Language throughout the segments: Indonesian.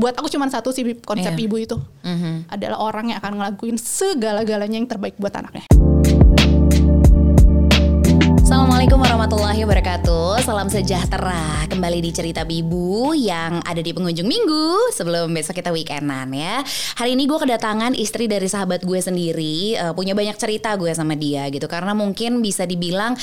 buat aku cuma satu sih konsep Iya. ibu itu Mhm. adalah orang yang akan ngelakuin segala-galanya yang terbaik buat anaknya. Assalamualaikum warahmatullahi wabarakatuh. Salam sejahtera Kembali di Cerita Bibu Yang ada di penghujung minggu Sebelum besok kita weekendan ya. Hari ini gue kedatangan istri dari sahabat gue sendiri Eh, Punya banyak cerita gue sama dia gitu. Karena mungkin bisa dibilang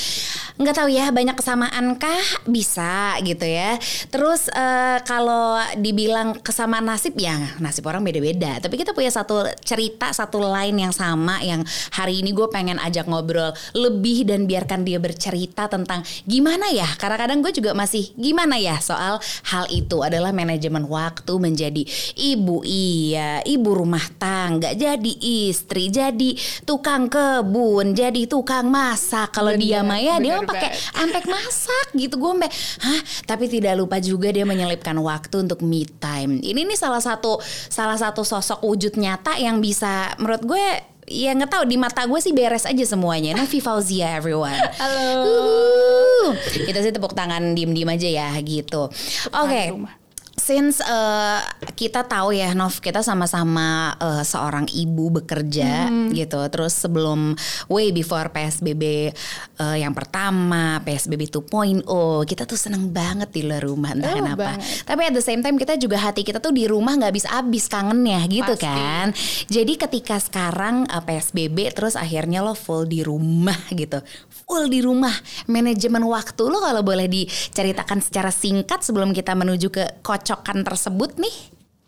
nggak tahu ya banyak kesamaan kah Bisa gitu ya. Terus eh, kalau dibilang kesamaan nasib ya Nasib orang beda-beda. Tapi kita punya satu cerita Satu line yang sama Yang hari ini gue pengen ajak ngobrol. Lebih dan biarkan dia bercerita tentang gimana ya? Kadang-kadang gue juga masih gimana ya soal hal itu adalah manajemen waktu menjadi ibu. Iya ibu rumah tangga jadi istri jadi tukang kebun jadi tukang masak. Kalau dia mah ya dia pakai ampek masak gitu. Gue sampai hah? Tapi tidak lupa juga dia menyelipkan waktu untuk me time. Ini nih salah satu salah satu sosok wujud nyata yang bisa menurut gue ya nggak tahu di mata gue sih beres aja semuanya Novi Fauzia everyone Halo. Uhuh. kita sih tepuk tangan diem-diem aja ya gitu oke rumah. Since uh, kita tahu ya Nov kita sama-sama uh, seorang ibu bekerja Hmm. gitu terus sebelum way before PSBB uh, yang pertama PSBB 2.0 kita tuh seneng banget di luar rumah entah Oh, kenapa banget. tapi at the same time kita juga hati kita tuh di rumah nggak habis-habis kangennya gitu Pasti. kan jadi ketika sekarang uh, PSBB terus akhirnya lo full di rumah gitu full di rumah manajemen waktu lo kalau boleh diceritakan secara singkat sebelum kita menuju ke kocokan tersebut nih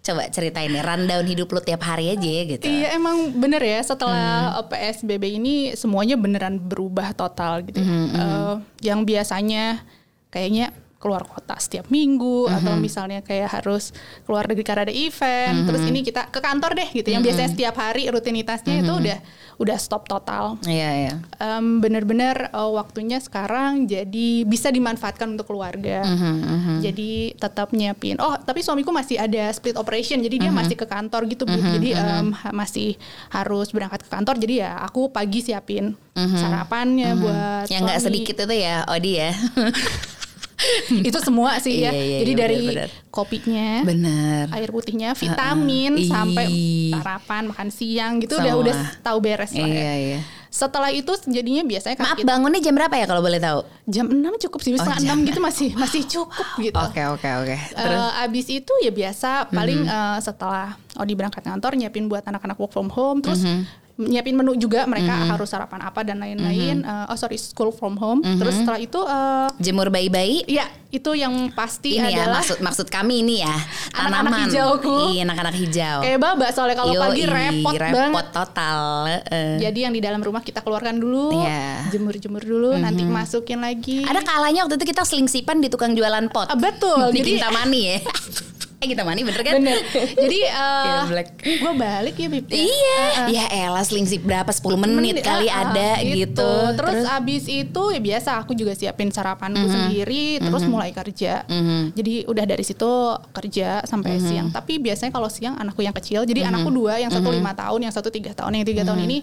coba ceritain nih rundown hidup lo tiap hari aja ya gitu Iya emang bener ya setelah Hmm. uh, PSBB ini semuanya beneran berubah total gitu. ya. Hmm, Uh, yang biasanya kayaknya keluar kota setiap minggu Hmm, atau misalnya kayak harus keluar negeri karena ada event, terus ini kita ke kantor deh gitu. Yang biasanya setiap hari rutinitasnya itu udah udah stop total. iya iya Em, bener-bener uh, waktunya sekarang jadi bisa dimanfaatkan untuk keluarga. Mhm, Jadi tetap nyiapin. Oh, tapi suamiku masih ada split operation, jadi Mhm. dia masih ke kantor gitu, Bu. Jadi ha- masih harus berangkat ke kantor. Jadi ya aku pagi siapin sarapannya buat yang nggak sedikit itu ya Odi ya Itu semua sih ya. Iya, iya, jadi iya, dari benar-benar. kopinya, bener air putihnya, vitamin Ih. sampai sarapan, makan siang gitu udah Semua. udah tahu beres lah ya. iya iya Setelah itu jadinya biasanya kan maaf kita- bangunnya jam berapa ya kalau boleh tahu jam 6 cukup sih Oh, setengah jam 6 gitu masih masih cukup gitu. oke oke oke terus. Eh, abis itu ya biasa paling eh, setelah Odi berangkat kantor nyiapin buat anak-anak work from home terus Mhm. Nyiapin menu juga mereka harus sarapan apa dan lain-lain Eh, oh sorry school from home. Mhm. terus setelah itu eh, jemur bayi-bayi? Ya itu yang pasti ini ya adalah maksud maksud kami ini ya Anak-anak tanaman. hijauku. iya anak-anak hijau. Kayak baba soalnya kalau pagi repot, banget. total eh. jadi yang di dalam rumah kita keluarkan dulu Iya. jemur-jemur dulu nanti masukin lagi. Ada kalanya waktu itu kita selingsipan di tukang jualan pot. Ah, betul. Di jadi Kintamani ya eh Kintamani bener kan bener jadi eh, Geblek. gue balik ya Bib ya. Iya, Eh, eh. ya elah selingsip berapa 10 menit, Menit, kali ada ah, gitu. Terus, abis itu ya biasa aku juga siapin sarapanku sendiri, terus mulai kerja. Mhm. Jadi udah dari situ kerja sampai siang. Tapi biasanya kalau siang anakku yang kecil, jadi anakku dua, yang satu lima tahun, yang satu tiga tahun, yang tiga tahun ini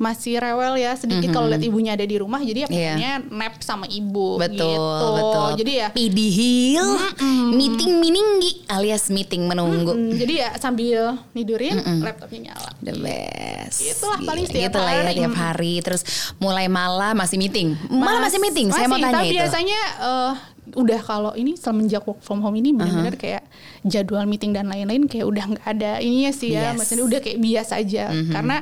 masih rewel ya sedikit kalau lihat ibunya ada di rumah, jadi ya pengennya nap sama ibu. betul, gitu. betul. Jadi ya. PD Hill, meeting mininggi alias meeting menunggu. mm, jadi ya sambil nidurin, laptopnya nyala. The best. Itulah Gila, paling setiap Gitulah ya hari. tiap hari. Terus mulai malam masih meeting. Malah masih meeting. Saya mau masih, tanya itu. biasanya eh, udah kalau ini semenjak work from home ini benar-benar kayak jadwal meeting dan lain-lain kayak udah nggak ada ininya sih ya. Yes. Maksudnya udah kayak biasa aja. Karena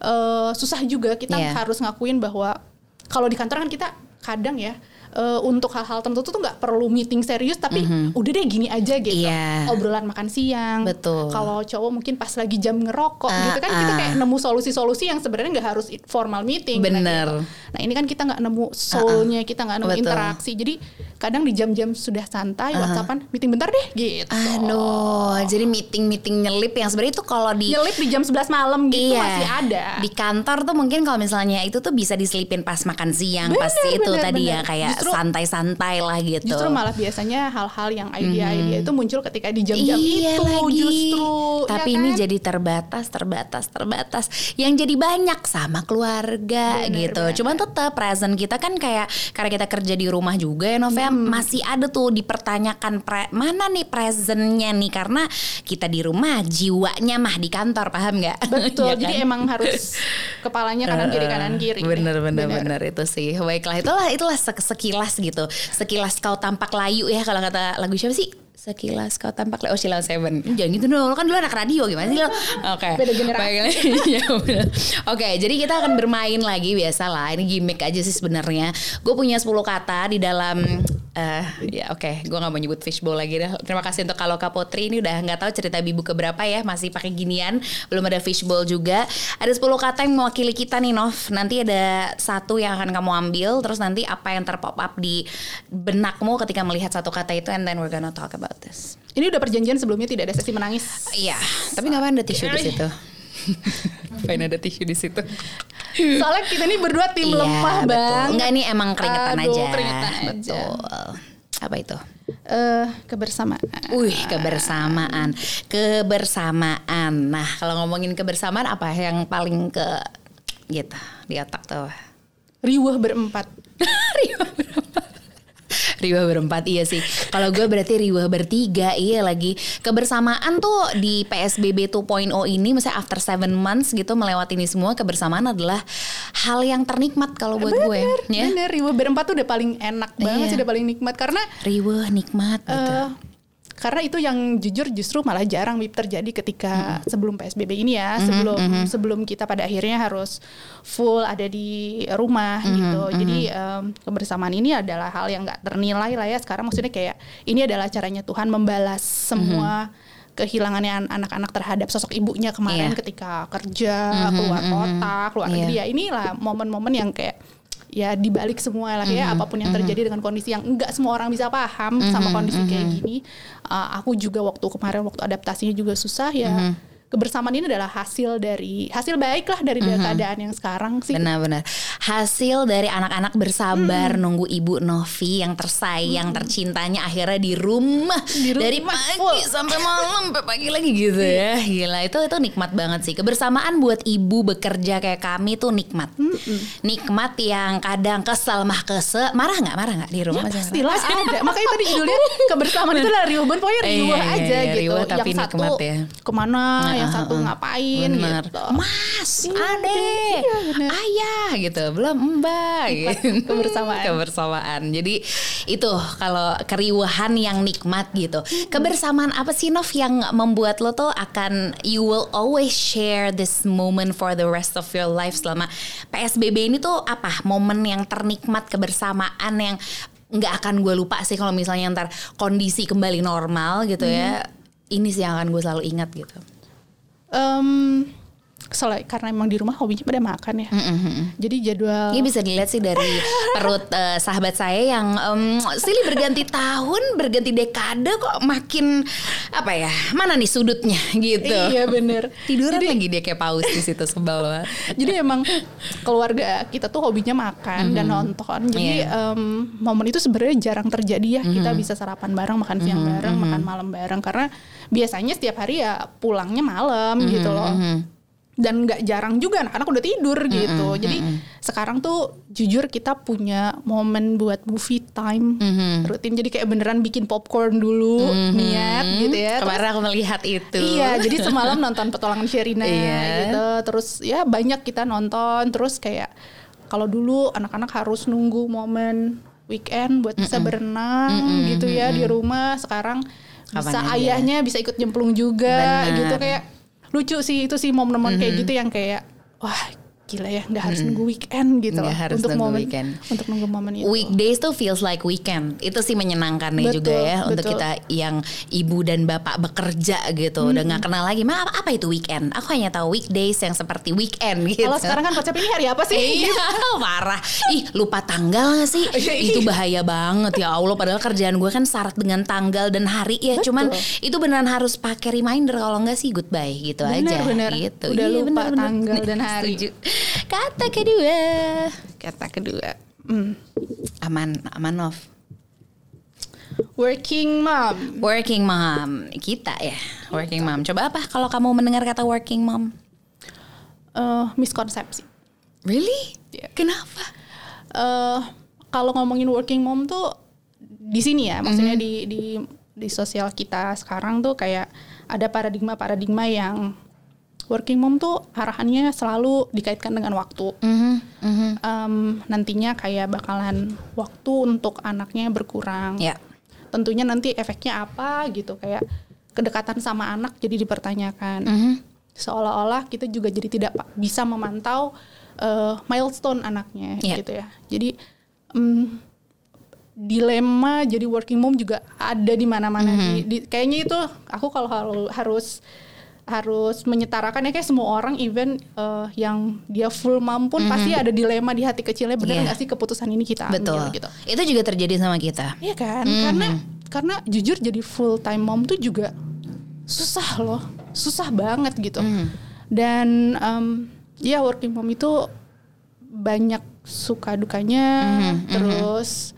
eh, susah juga kita Yeah. harus ngakuin bahwa kalau di kantor kan kita kadang ya eh, untuk hal-hal tertentu tuh nggak perlu meeting serius tapi udah deh gini aja gitu Iya. obrolan makan siang Betul. kalau cowok mungkin pas lagi jam ngerokok Ah, gitu kan kita ah. kayak nemu solusi-solusi yang sebenarnya nggak harus formal meeting nah, Bener. gitu. nah ini kan kita nggak nemu soulnya kita nggak nemu Betul. interaksi jadi kadang di jam-jam sudah santai whatsappan meeting bentar deh gitu Aduh, jadi meeting-meeting nyelip yang sebenarnya itu kalau di nyelip di jam 11 malam gitu iya, masih ada Di kantor tuh mungkin kalau misalnya itu tuh bisa diselipin pas makan siang, Bener, pas itu bener, tadi bener. ya kayak Justru- santai-santai lah gitu. Justru malah biasanya hal-hal yang ide-ide itu muncul ketika di jam-jam Iya itu lagi. justru Tapi Tapi kan? ini jadi terbatas, terbatas, terbatas. Yang jadi banyak sama keluarga Bener gitu. banget. Cuman tetap present kita kan kayak karena kita kerja di rumah juga ya Novia Hmm. masih ada tuh dipertanyakan pre- mana nih presentnya nih karena kita di rumah jiwanya mah di kantor paham nggak? Betul. Ya Jadi kan? emang harus kepalanya kanan kiri kanan kiri. Bener bener bener itu sih. Baiklah itulah itulah sek- sekilas gitu. Sekilas kau tampak layu ya kalau kata lagu siapa sih? Sekilas kau tampak layu. Oh Sheila Seven. Jangan gitu dong. Lo kan dulu anak radio gimana sih lo? Oke. Beda generasi. Baiklah. Iya. Oke, jadi kita akan bermain lagi biasa lah. Ini gimmick aja sih sebenarnya. Gue punya 10 kata di dalam eh ya oke, gue nggak mau nyebut fishbowl lagi dah. Terima kasih untuk kalau Kapotri ini udah nggak tahu cerita Bibu keberapa ya, masih pakai ginian, belum ada fishbowl juga. Ada 10 kata yang mewakili kita nih Nov. Nanti ada satu yang akan kamu ambil, terus nanti apa yang terpop up di benakmu ketika melihat satu kata itu, and then we're gonna talk about this. Ini udah perjanjian sebelumnya tidak ada sesi menangis. Iya, tapi ngapain ada tisu di situ? ngapain ada tisu di situ? Soalnya kita ini berdua tim Iya, lemah betul. bang. Enggak ini emang keringetan Aduh, aja. keringetan aja. Betul. Apa itu? Eh, kebersamaan. Wih, kebersamaan. Kebersamaan. Nah, kalau ngomongin kebersamaan apa yang paling ke gitu di otak tuh? Riwah berempat. Riwah berempat. Riwah berempat iya sih. Kalau gue berarti riwah bertiga iya lagi. Kebersamaan tuh di PSBB 2.0 ini misalnya after seven months gitu melewati ini semua kebersamaan adalah hal yang ternikmat kalau buat gue. Ya. Bener, riwah berempat tuh udah paling enak banget Iya. sih, udah paling nikmat karena Riwah nikmat gitu. eh karena itu yang jujur justru malah jarang Bib terjadi ketika sebelum PSBB ini ya, sebelum sebelum kita pada akhirnya harus full ada di rumah gitu. Jadi em, kebersamaan ini adalah hal yang nggak ternilai lah ya sekarang. Maksudnya kayak ini adalah caranya Tuhan membalas semua kehilangannya an- anak-anak terhadap sosok ibunya kemarin Iya. ketika kerja keluar kota keluar Iya. negeri. Ya inilah momen-momen yang kayak ya dibalik semua lah ya apa pun yang terjadi dengan kondisi yang enggak semua orang bisa paham sama kondisi kayak gini. Uh, aku juga waktu kemarin waktu adaptasinya juga susah ya kebersamaan ini adalah hasil dari hasil baik lah dari keadaan yang sekarang sih Benar-benar. Hasil dari anak-anak bersabar nunggu Ibu Novi yang tersayang, tercintanya akhirnya di rumah, Di rumah, dari pagi full. sampai malam sampai pagi lagi gitu ya. Gila itu itu nikmat banget sih. Kebersamaan buat ibu bekerja kayak kami tuh nikmat. Nikmat yang kadang kesel mah kese, marah nggak marah nggak di rumah? Ya, pastilah ada makanya tadi judulnya kebersamaan itu adalah riuh pokoknya Iya, riuh iya, aja iya, gitu riuh tapi yang satu nikmat ya. ke mana yang Ah, satu ah. ngapain Bener. gitu Mas, Iya, adek, iya, bener. ayah gitu, belum mbak gitu. kebersamaan. kebersamaan. Jadi itu kalau keriuhan yang nikmat gitu. Kebersamaan apa sih Nov yang membuat lo tuh akan you will always share this moment for the rest of your life selama PSBB ini tuh apa? Momen yang ternikmat kebersamaan yang nggak akan gue lupa sih kalau misalnya ntar kondisi kembali normal gitu ya. Ini sih yang akan gue selalu ingat gitu. Um, soalnya karena emang di rumah hobinya pada makan ya. Jadi jadwal Ini bisa dilihat sih dari perut eh, sahabat saya yang em, silih berganti tahun, berganti dekade kok makin apa ya? Mana nih sudutnya gitu. iya bener. Tiduran lagi dia kayak paus di situ sebel banget. jadi emang keluarga kita tuh hobinya makan dan nonton. Jadi Iya. em, momen itu sebenarnya jarang terjadi ya. Kita bisa sarapan bareng makan siang bareng makan malam bareng. Karena biasanya setiap hari ya pulangnya malam gitu loh dan nggak jarang juga anak-anak udah tidur gitu jadi sekarang tuh jujur kita punya momen buat movie time rutin jadi kayak beneran bikin popcorn dulu niat gitu ya Terus- Kemarin aku melihat itu. Iya, jadi semalam nonton petualangan Sherina Iya. gitu. Terus ya banyak kita nonton. Terus kayak kalau dulu anak-anak harus nunggu momen weekend buat bisa berenang gitu ya di rumah. Sekarang bisa Kapan aja. ayahnya bisa ikut nyemplung juga Benar. gitu kayak lucu sih itu sih momen-momen kayak gitu yang kayak wah gila ya nggak harus nunggu weekend gitu Nggak loh harus untuk nunggu momen weekend. untuk nunggu momen itu. Weekdays tuh feels like weekend. Itu sih menyenangkan nih Betul, juga ya untuk betul. kita yang ibu dan bapak bekerja gitu. Udah nggak kenal lagi. Ma, apa, apa itu weekend? Aku hanya tahu weekdays yang seperti weekend gitu. Kalau sekarang kan konsep ini hari apa sih? Iya parah Ih lupa tanggal gak sih Iya, Itu bahaya banget ya Allah Padahal kerjaan gue kan syarat dengan tanggal dan hari ya Cuman itu beneran harus pakai reminder Kalau enggak sih goodbye gitu Bener, aja bener. gitu. Udah Iya, lupa tanggal dan hari. Kata kedua Kata kedua. Hmm. Aman Aman Nov working mom. Working mom kita ya, working mom. Coba apa kalau kamu mendengar kata working mom? Eh, miskonsepsi. Really? Iya. Kenapa? eh kalau ngomongin working mom tuh di sini ya, maksudnya Mhm. di di di sosial kita sekarang tuh kayak ada paradigma-paradigma yang working mom tuh arahannya selalu dikaitkan dengan waktu. Mhm, mhm. Em, nantinya kayak bakalan waktu untuk anaknya berkurang. Ya. Tentunya nanti efeknya apa gitu kayak kedekatan sama anak jadi dipertanyakan. Mhm. Seolah-olah kita juga jadi tidak bisa memantau eh, milestone anaknya Iya. gitu ya. Jadi em, dilema jadi working mom juga ada di mana-mana. Mhm. Di- di- kayaknya itu aku kalau harus harus menyetarakan ya kayak semua orang even eh, yang dia full mom pun pasti ada dilema di hati kecilnya benar Mhm. Iya. nggak sih keputusan ini kita ambil Betul. gitu. Itu juga terjadi sama kita. Iya kan? Mhm. Karena karena jujur jadi full time mom tuh juga susah loh, susah banget gitu. Mhm. Dan em, ya working mom itu banyak suka dukanya, Mhm, terus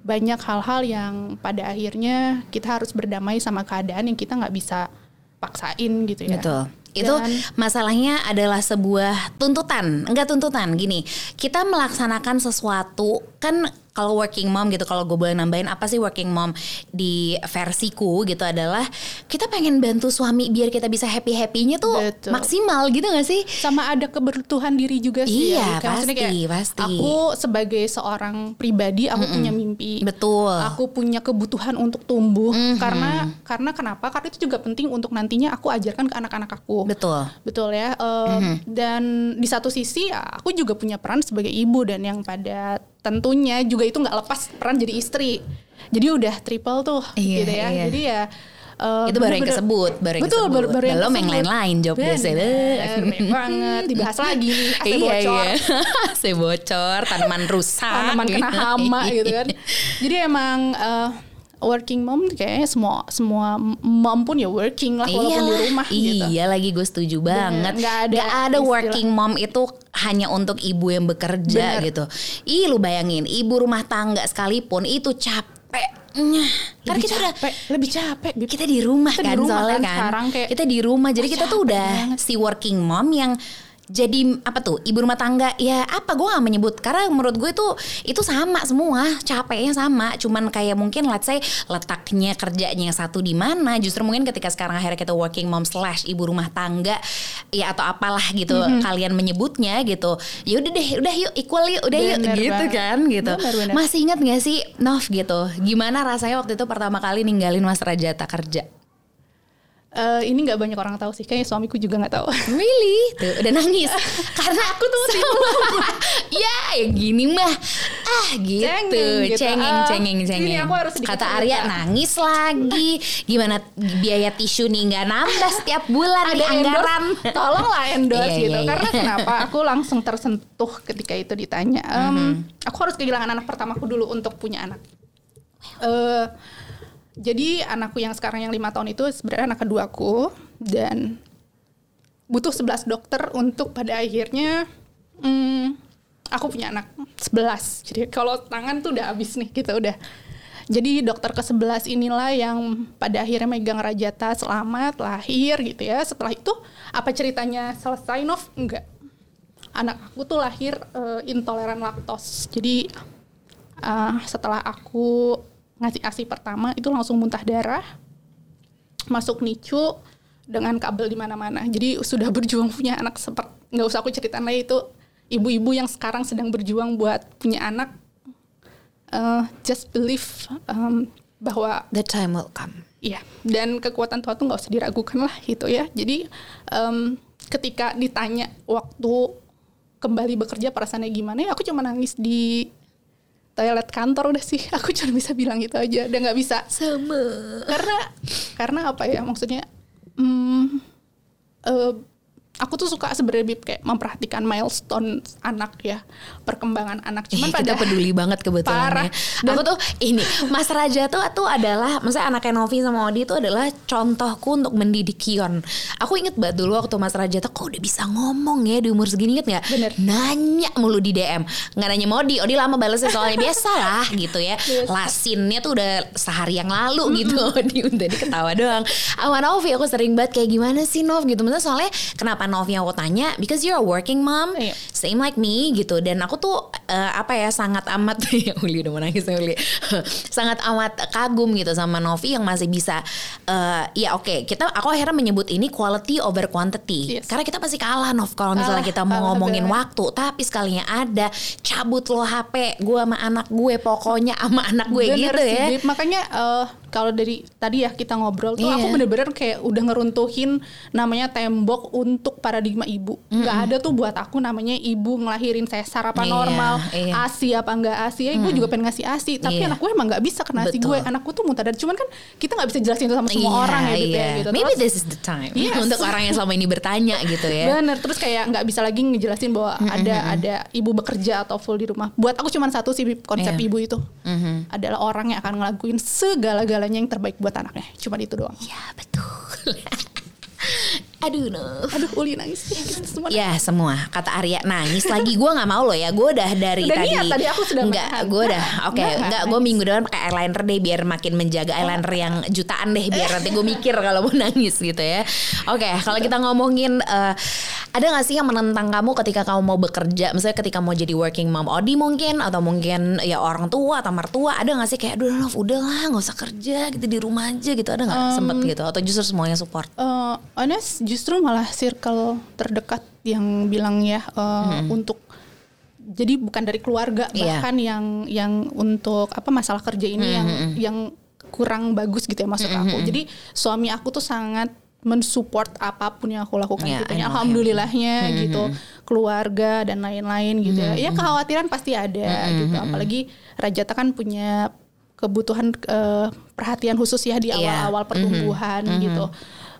banyak hal-hal yang pada akhirnya kita harus berdamai sama keadaan yang kita nggak bisa paksain gitu ya. Betul. Itu Dan- masalahnya adalah sebuah tuntutan, enggak tuntutan. Gini, kita melaksanakan sesuatu kan kalau working mom gitu, kalau gue boleh nambahin apa sih working mom di versiku gitu adalah kita pengen bantu suami biar kita bisa happy happynya tuh Betul. maksimal gitu gak sih? sama ada kebertuhan diri juga sih Iya, ya. Kayak maksudnya pasti, pasti. Aku sebagai seorang pribadi aku punya mimpi. Betul. Aku punya kebutuhan untuk tumbuh karena karena kenapa? Karena itu juga penting untuk nantinya aku ajarkan ke anak-anak aku. Betul. Betul ya. Eh, Dan di satu sisi ya, aku juga punya peran sebagai ibu dan yang pada tentunya juga itu nggak lepas peran jadi istri. Jadi udah triple tuh Iya, gitu ya. iya. Jadi ya eh, Itu baru yang kesebut, baru yang Betul, kesebut. baru, baru yang Belum yang lain-lain job bener banget. Dibahas lagi nih, AC iya, bocor. iya. AC bocor, tanaman rusak. tanaman kena hama gitu kan. Jadi emang eh, working mom kayaknya semua semua mom pun ya working lah walaupun di Iyalah, rumah gitu. Iya lagi gue setuju banget. nggak ada Nggak ada istilah- working mom itu hanya untuk ibu yang bekerja Bener. gitu. Ih lu bayangin ibu rumah tangga sekalipun itu capeknya. Karena Lebih kita udah capek, lebih capek. Bib. kita di rumah Kita di kan rumah soalnya kan kan. sekarang kayak, kita di rumah jadi kita tuh capek udah banget. si working mom yang jadi apa tuh ibu rumah tangga ya apa gue gak menyebut karena menurut gue itu itu sama semua capeknya sama cuman kayak mungkin let's say letaknya kerjanya yang satu di mana justru mungkin ketika sekarang akhirnya kita working mom slash ibu rumah tangga ya atau apalah gitu Mhm. kalian menyebutnya gitu ya udah deh udah yuk equal yuk udah yuk Bener gitu banget. kan gitu Bener, bener. masih ingat gak sih Nov gitu gimana rasanya waktu itu pertama kali ninggalin Mas Rajata kerja Eh, ini nggak banyak orang tahu sih. Kayaknya suamiku juga nggak tahu. Really? Tuh udah nangis Karena aku tuh Ya ya gini mah Ah gitu Cengeng gitu. Cengeng Ah, cengeng cengeng ini aku harus Kata. Arya nangis lagi Gimana biaya tisu nih nggak nambah setiap bulan nih anggaran endorse, tolonglah endorse Iya, gitu. iya, Karena iya. kenapa? Aku langsung tersentuh ketika itu ditanya. Em, Mhm. Aku harus kehilangan anak pertamaku dulu untuk punya anak. Eh, jadi anakku yang sekarang yang lima tahun itu sebenarnya anak keduaku dan butuh 11 dokter untuk pada akhirnya hmm, aku punya anak 11. Jadi kalau tangan tuh udah habis nih gitu udah. Jadi dokter ke-11 inilah yang pada akhirnya megang Rajata selamat lahir gitu ya. Setelah itu apa ceritanya selesai Nov? Enggak. Anak aku tuh lahir eh, intoleran laktos. Jadi eh, setelah aku ngasih ASI pertama itu langsung muntah darah. Masuk NICU dengan kabel di mana-mana. Jadi sudah berjuang punya anak seperti nggak usah aku ceritain lagi itu ibu-ibu yang sekarang sedang berjuang buat punya anak uh, just believe um, bahwa The time will come Iya, dan kekuatan Tuhan tuh nggak usah diragukan lah gitu ya. Jadi em, ketika ditanya waktu kembali bekerja perasaannya gimana ya aku cuma nangis di toilet kantor udah sih. Aku cuma bisa bilang gitu aja, udah nggak bisa. Sama Karena karena apa ya maksudnya? hmm, eh, aku tuh suka sebenarnya kayak memperhatikan milestone anak ya perkembangan anak cuman Ih, pada kita peduli banget kebetulan Parah. ya. Aku tuh ini Mas Raja tuh tuh adalah maksudnya anaknya Novi sama Odi tuh adalah contohku untuk mendidik Kion. Aku inget banget dulu waktu Mas Raja tuh kok udah bisa ngomong ya di umur segini inget nggak? Bener. Nanya mulu di DM. Nggak nanya mau Odi, Odi lama balesnya soalnya biasa lah gitu ya. Biasa. Lasinnya tuh udah sehari yang lalu gitu. Odi udah diketawa doang. Sama Novi aku sering banget kayak gimana sih Nov gitu. Maksudnya soalnya kenapa Novi yang aku tanya? Because you're a working mom Iya. same like me gitu dan aku tuh eh, apa ya sangat amat ya Uli udah mau nangis nih, Uli sangat amat kagum gitu sama Novi yang masih bisa eh, ya oke kita aku akhirnya menyebut ini quality over quantity Yes. karena kita pasti kalah Nov kalau misalnya Kalah, kita mau kalah ngomongin banget. waktu tapi sekalinya ada cabut lo HP gue sama anak gue pokoknya sama anak gue Bener gitu sih, ya. Makanya eh, kalau dari tadi ya kita ngobrol tuh Iya. aku bener-bener kayak udah ngeruntuhin namanya tembok untuk paradigma ibu. Nggak ada tuh buat aku namanya ibu ngelahirin sesar apa Iya, normal, iya. ASI apa enggak ASI. Ya, gue juga pengen ngasih ASI, tapi Iya. anak gue emang nggak bisa kena ASI gue. Anakku tuh muntah darah. Cuman kan kita nggak bisa jelasin itu sama semua orang ya gitu ya. Gitu. Iya, Maybe Terus- this is the time Yes. untuk orang yang selama ini bertanya gitu ya. Bener, terus kayak nggak bisa lagi ngejelasin bahwa ada ada ibu bekerja atau full di rumah. Buat aku cuma satu sih konsep Iya. ibu itu adalah orang yang akan ngelakuin segala-galanya yang terbaik buat anaknya. Cuma itu doang. Ya betul. Aduh no. Aduh, Uli nangis. Ya semua. Ya semua. Kata Arya nangis lagi. Gue nggak mau loh ya. Gue udah dari Udah tadi. niat tadi, aku sudah nggak gue udah oke. nggak, nggak gue nangis. minggu depan pakai eyeliner deh biar makin menjaga eyeliner yang jutaan deh biar nanti gue mikir kalau mau nangis gitu ya. Oke kalau kita ngomongin eh, ada nggak sih yang menentang kamu ketika kamu mau bekerja? Misalnya ketika mau jadi working mom Odi mungkin atau mungkin ya orang tua atau mertua. Ada nggak sih kayak aduh Nov udah lah nggak usah kerja gitu di rumah aja gitu. Ada nggak? Sempet gitu atau justru semuanya support? Eh, honest justru malah circle terdekat yang bilang ya eh, untuk jadi bukan dari keluarga Iya. bahkan yang yang untuk apa masalah kerja ini yang yang kurang bagus gitu ya maksud aku. Jadi suami aku tuh sangat mensupport apa pun yang aku lakukan Ya, gitu ya. Alhamdulillahnya gitu. Keluarga dan lain-lain gitu ya. Ya kekhawatiran pasti ada gitu. Apalagi Rajata kan punya kebutuhan eh, perhatian khusus ya di Iya. awal-awal pertumbuhan gitu.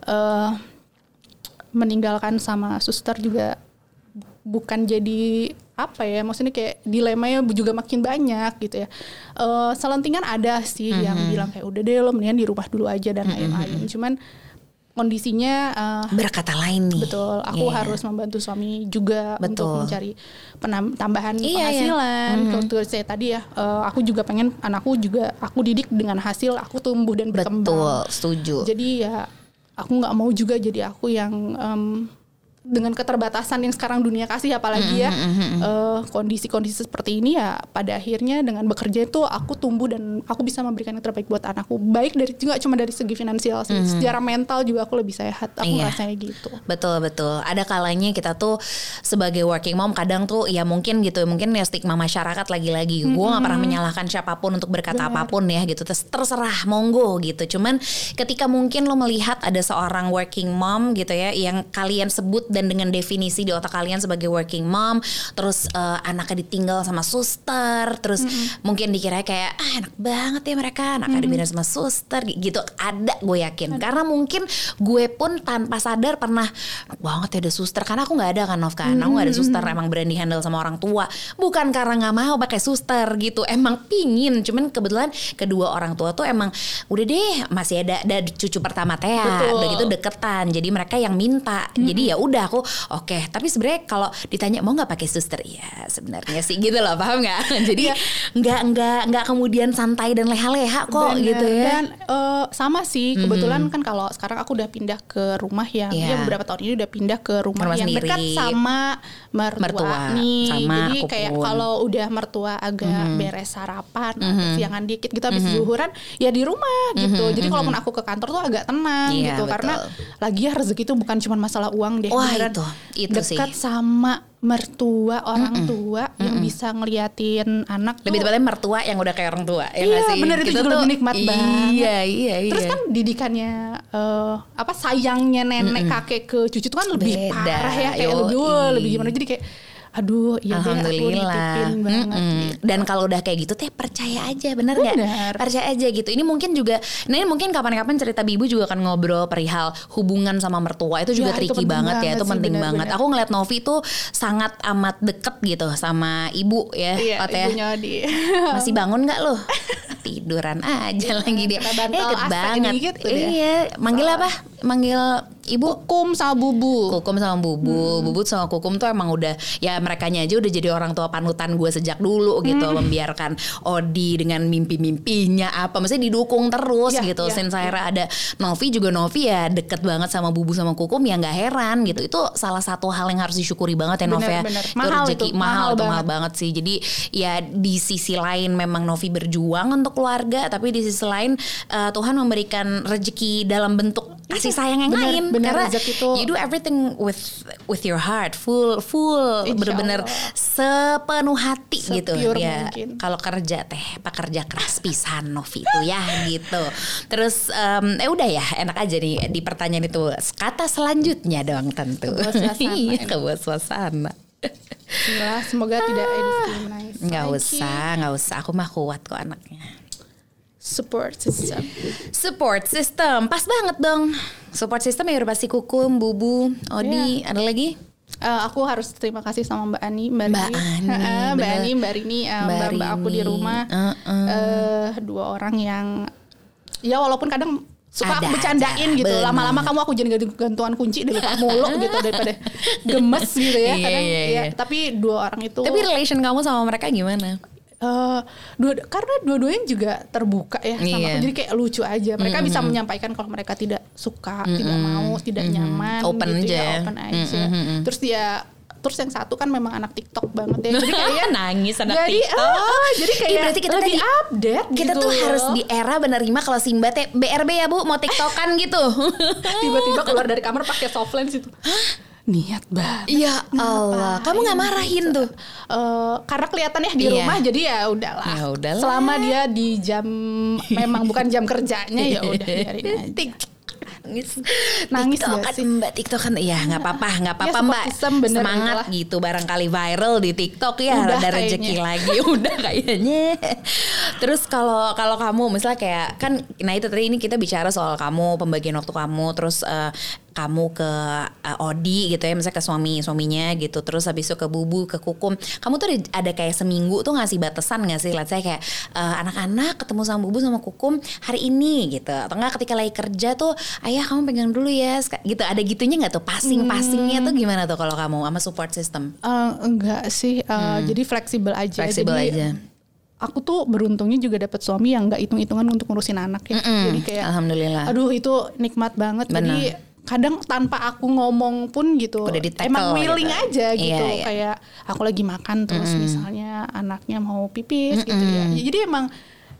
Eh meninggalkan sama suster juga bukan jadi apa ya maksudnya kayak dilemanya juga makin banyak gitu ya. Eh selentingan ada sih yang bilang kayak udah deh lo mendingan di rumah dulu aja dan lain-lain. cuman kondisinya eh, berkata lain nih. betul aku Iya. harus membantu suami juga untuk Betul. mencari penam- tambahan Iya, iya. penghasilan. Kalau saya tadi ya eh, aku juga pengen anakku juga aku didik dengan hasil aku tumbuh dan berkembang. Betul setuju. Jadi ya aku nggak mau juga jadi aku yang em, dengan keterbatasan yang sekarang dunia kasih apalagi ya eh, kondisi-kondisi seperti ini ya pada akhirnya dengan bekerja itu aku tumbuh dan aku bisa memberikan yang terbaik buat anakku baik dari juga cuma dari segi finansial sih secara mental juga aku lebih sehat aku Iya. rasanya gitu Betul betul. Ada kalanya kita tuh sebagai working mom kadang tuh ya mungkin gitu mungkin ya stigma masyarakat lagi-lagi. Gue nggak pernah menyalahkan siapa pun untuk berkata apa pun ya gitu. Terus terserah monggo gitu. Cuman ketika mungkin lo melihat ada seorang working mom gitu ya yang kalian sebut dan dengan definisi di otak kalian sebagai working mom, terus eh, anaknya ditinggal sama suster, terus mungkin dikira kayak ah enak banget ya mereka anaknya dibina sama suster gitu. Ada gue yakin. Karena mungkin gue pun tanpa sadar pernah banget ya ada suster karena aku nggak ada kan Nov kan? Aku nggak ada suster emang berani handle sama orang tua. Bukan karena nggak mau pakai suster gitu. Emang pingin cuman kebetulan kedua orang tua tuh emang udah deh masih ada ada cucu pertama teh Betul. udah gitu deketan. Jadi mereka yang minta. Jadi ya udah aku oke tapi sebenarnya kalau ditanya mau nggak pakai suster ya sebenarnya sih gitu loh paham nggak jadi Iya. nggak nggak nggak kemudian santai dan leha-leha kok Bener. gitu ya Dan eh, sama sih kebetulan kan kalau sekarang aku udah pindah ke rumah yang Iya. ya beberapa tahun ini udah pindah ke rumah, Rumah yang sendiri. dekat sama mertua, Mertua, nih. sama Jadi aku kayak kalau udah mertua agak beres sarapan atau siangan dikit gitu habis zuhuran ya di rumah gitu. Jadi kalaupun aku ke kantor tuh agak tenang. Iya, gitu karena betul. lagi ya rezeki itu bukan cuma masalah uang deh. Wah, beneran itu. Itu sih. dekat sama mertua orang tua yang bisa ngeliatin anak lebih tepatnya mertua yang udah kayak orang tua ya Iya, sih? bener, itu Kita juga tuh- nikmat banget. iya iya iya Terus kan didikannya eh, apa sayangnya nenek kakek ke cucu itu kan lebih Beda, parah ya kayak lebih lebih gimana jadi kayak aduh iya deh aku Alhamdulillah. dititipin banget Mm-mm. gitu. Dan kalau udah kayak gitu teh percaya aja, bener nggak? Percaya aja gitu. Ini mungkin juga, nah ini mungkin kapan-kapan cerita Bibu juga akan ngobrol perihal hubungan sama mertua itu juga Ya, itu tricky penting banget ya, banget itu sih, penting bener, banget. bener. Aku ngeliat Novi tuh sangat amat deket gitu sama ibu ya, Iya, Ot ya. ibunya di Masih bangun nggak lo? Tiduran aja lagi dia. deket AC banget. tuh dia. Iya, manggil apa? Manggil ibu Kukum sama bubu. Kukum sama Bubu, Hmm. Bubut sama Kukum tuh emang udah ya mereka aja udah jadi orang tua panutan gue sejak dulu gitu, Hmm. membiarkan Odi dengan mimpi-mimpinya apa, maksudnya didukung terus Iya, gitu. iya, Since akhirnya ada Novi juga Novi ya deket banget sama Bubu sama Kukum ya nggak heran gitu. Itu salah satu hal yang harus disyukuri banget ya Novi ya. Itu Mahal rezeki itu, mahal, mahal itu mahal banget. sih. Jadi ya di sisi lain memang Novi berjuang untuk keluarga, tapi di sisi lain eh, Tuhan memberikan rezeki dalam bentuk kasih sayang yang bener, lain. Bener, Karena tuh- you do everything with with your heart, full full bener-bener sepenuh hati gitu. Se-pure Ya kalau kerja teh pekerja keras pisan Novi itu ya gitu. Terus em, eh udah ya enak aja nih di pertanyaan itu kata selanjutnya dong tentu. Suasana Iya, kebawa suasana. Bismillah, semoga tidak discriminate. Nggak Thank usah, nggak usah. Aku mah kuat kok anaknya. Support system. Support system, pas banget dong. Support system ya udah pasti kukum, bubu, Odi, ada lagi? Eh, aku harus terima kasih sama Mbak Ani, Mbak, Mbak. Ani, Heeh, Mbak. Ani, Mbak Rini, eh, Mbak Mbak, aku di rumah. Heeh. Eh, dua orang yang ya walaupun kadang suka Ada aku bercandain aja, gitu. Lama-lama kamu aku jadi gantuan kunci di lupa mulu gitu daripada gemes gitu ya. Iya, kadang, iya, ya, iya. Tapi dua orang itu Tapi relation kamu sama mereka gimana? Eh, dua karena dua-duanya juga terbuka ya sama Iya. aku jadi kayak lucu aja mereka bisa menyampaikan kalau mereka tidak suka tidak mau tidak nyaman Open gitu aja ya ya. open aja terus dia terus yang satu kan memang anak TikTok banget ya jadi kayak Nangis anak jadi TikTok. ah, jadi Ih, kayak berarti kita lebih tadi- update Kita gitu tuh loh. harus di era menerima kalau Simba teh BRB ya bu mau tiktokan gitu. tiba-tiba keluar dari kamar pakai softland situ niat banget Ya Allah, kamu nggak marahin tuh? Eh, karena kelihatan ya di Iya. rumah jadi ya udahlah. Ya udahlah. Selama dia di jam memang bukan jam kerjanya ya udah biarin aja. Nangis, Nangis TikTokan, gak sih? Mbak TikTokan, iya nggak apa-apa, nggak apa-apa support Mbak. bener Semangat itulah. gitu, barangkali viral di TikTok ya, Udah ada rezeki lagi, udah kayaknya. Terus kalau kalau kamu misalnya kayak kan, nah itu tadi ini kita bicara soal kamu, pembagian waktu kamu, terus eh, kamu ke eh, Odi gitu ya, misalnya ke suami suaminya gitu, terus habis itu ke Bubu, ke Kukum. Kamu tuh ada- ada kayak seminggu tuh ngasih batasan gak sih? Let's say kayak eh, anak-anak ketemu sama Bubu sama Kukum hari ini gitu, atau enggak ketika lagi kerja tuh, ayah kamu pegang dulu ya, gitu. Ada gitunya nggak tuh? Passing passingnya tuh gimana tuh kalau kamu sama support system? Eh, enggak sih, eh, jadi fleksibel aja. Hmm. Fleksibel jadi, aja. Aku tuh beruntungnya juga dapat suami yang nggak hitung-hitungan untuk ngurusin anak ya. Mm-mm, Jadi kayak, alhamdulillah. aduh itu nikmat banget. Benar. Jadi kadang tanpa aku ngomong pun gitu, Udah emang willing gitu. aja gitu. Iya, iya. Kayak aku lagi makan terus misalnya anaknya mau pipis gitu ya. Jadi emang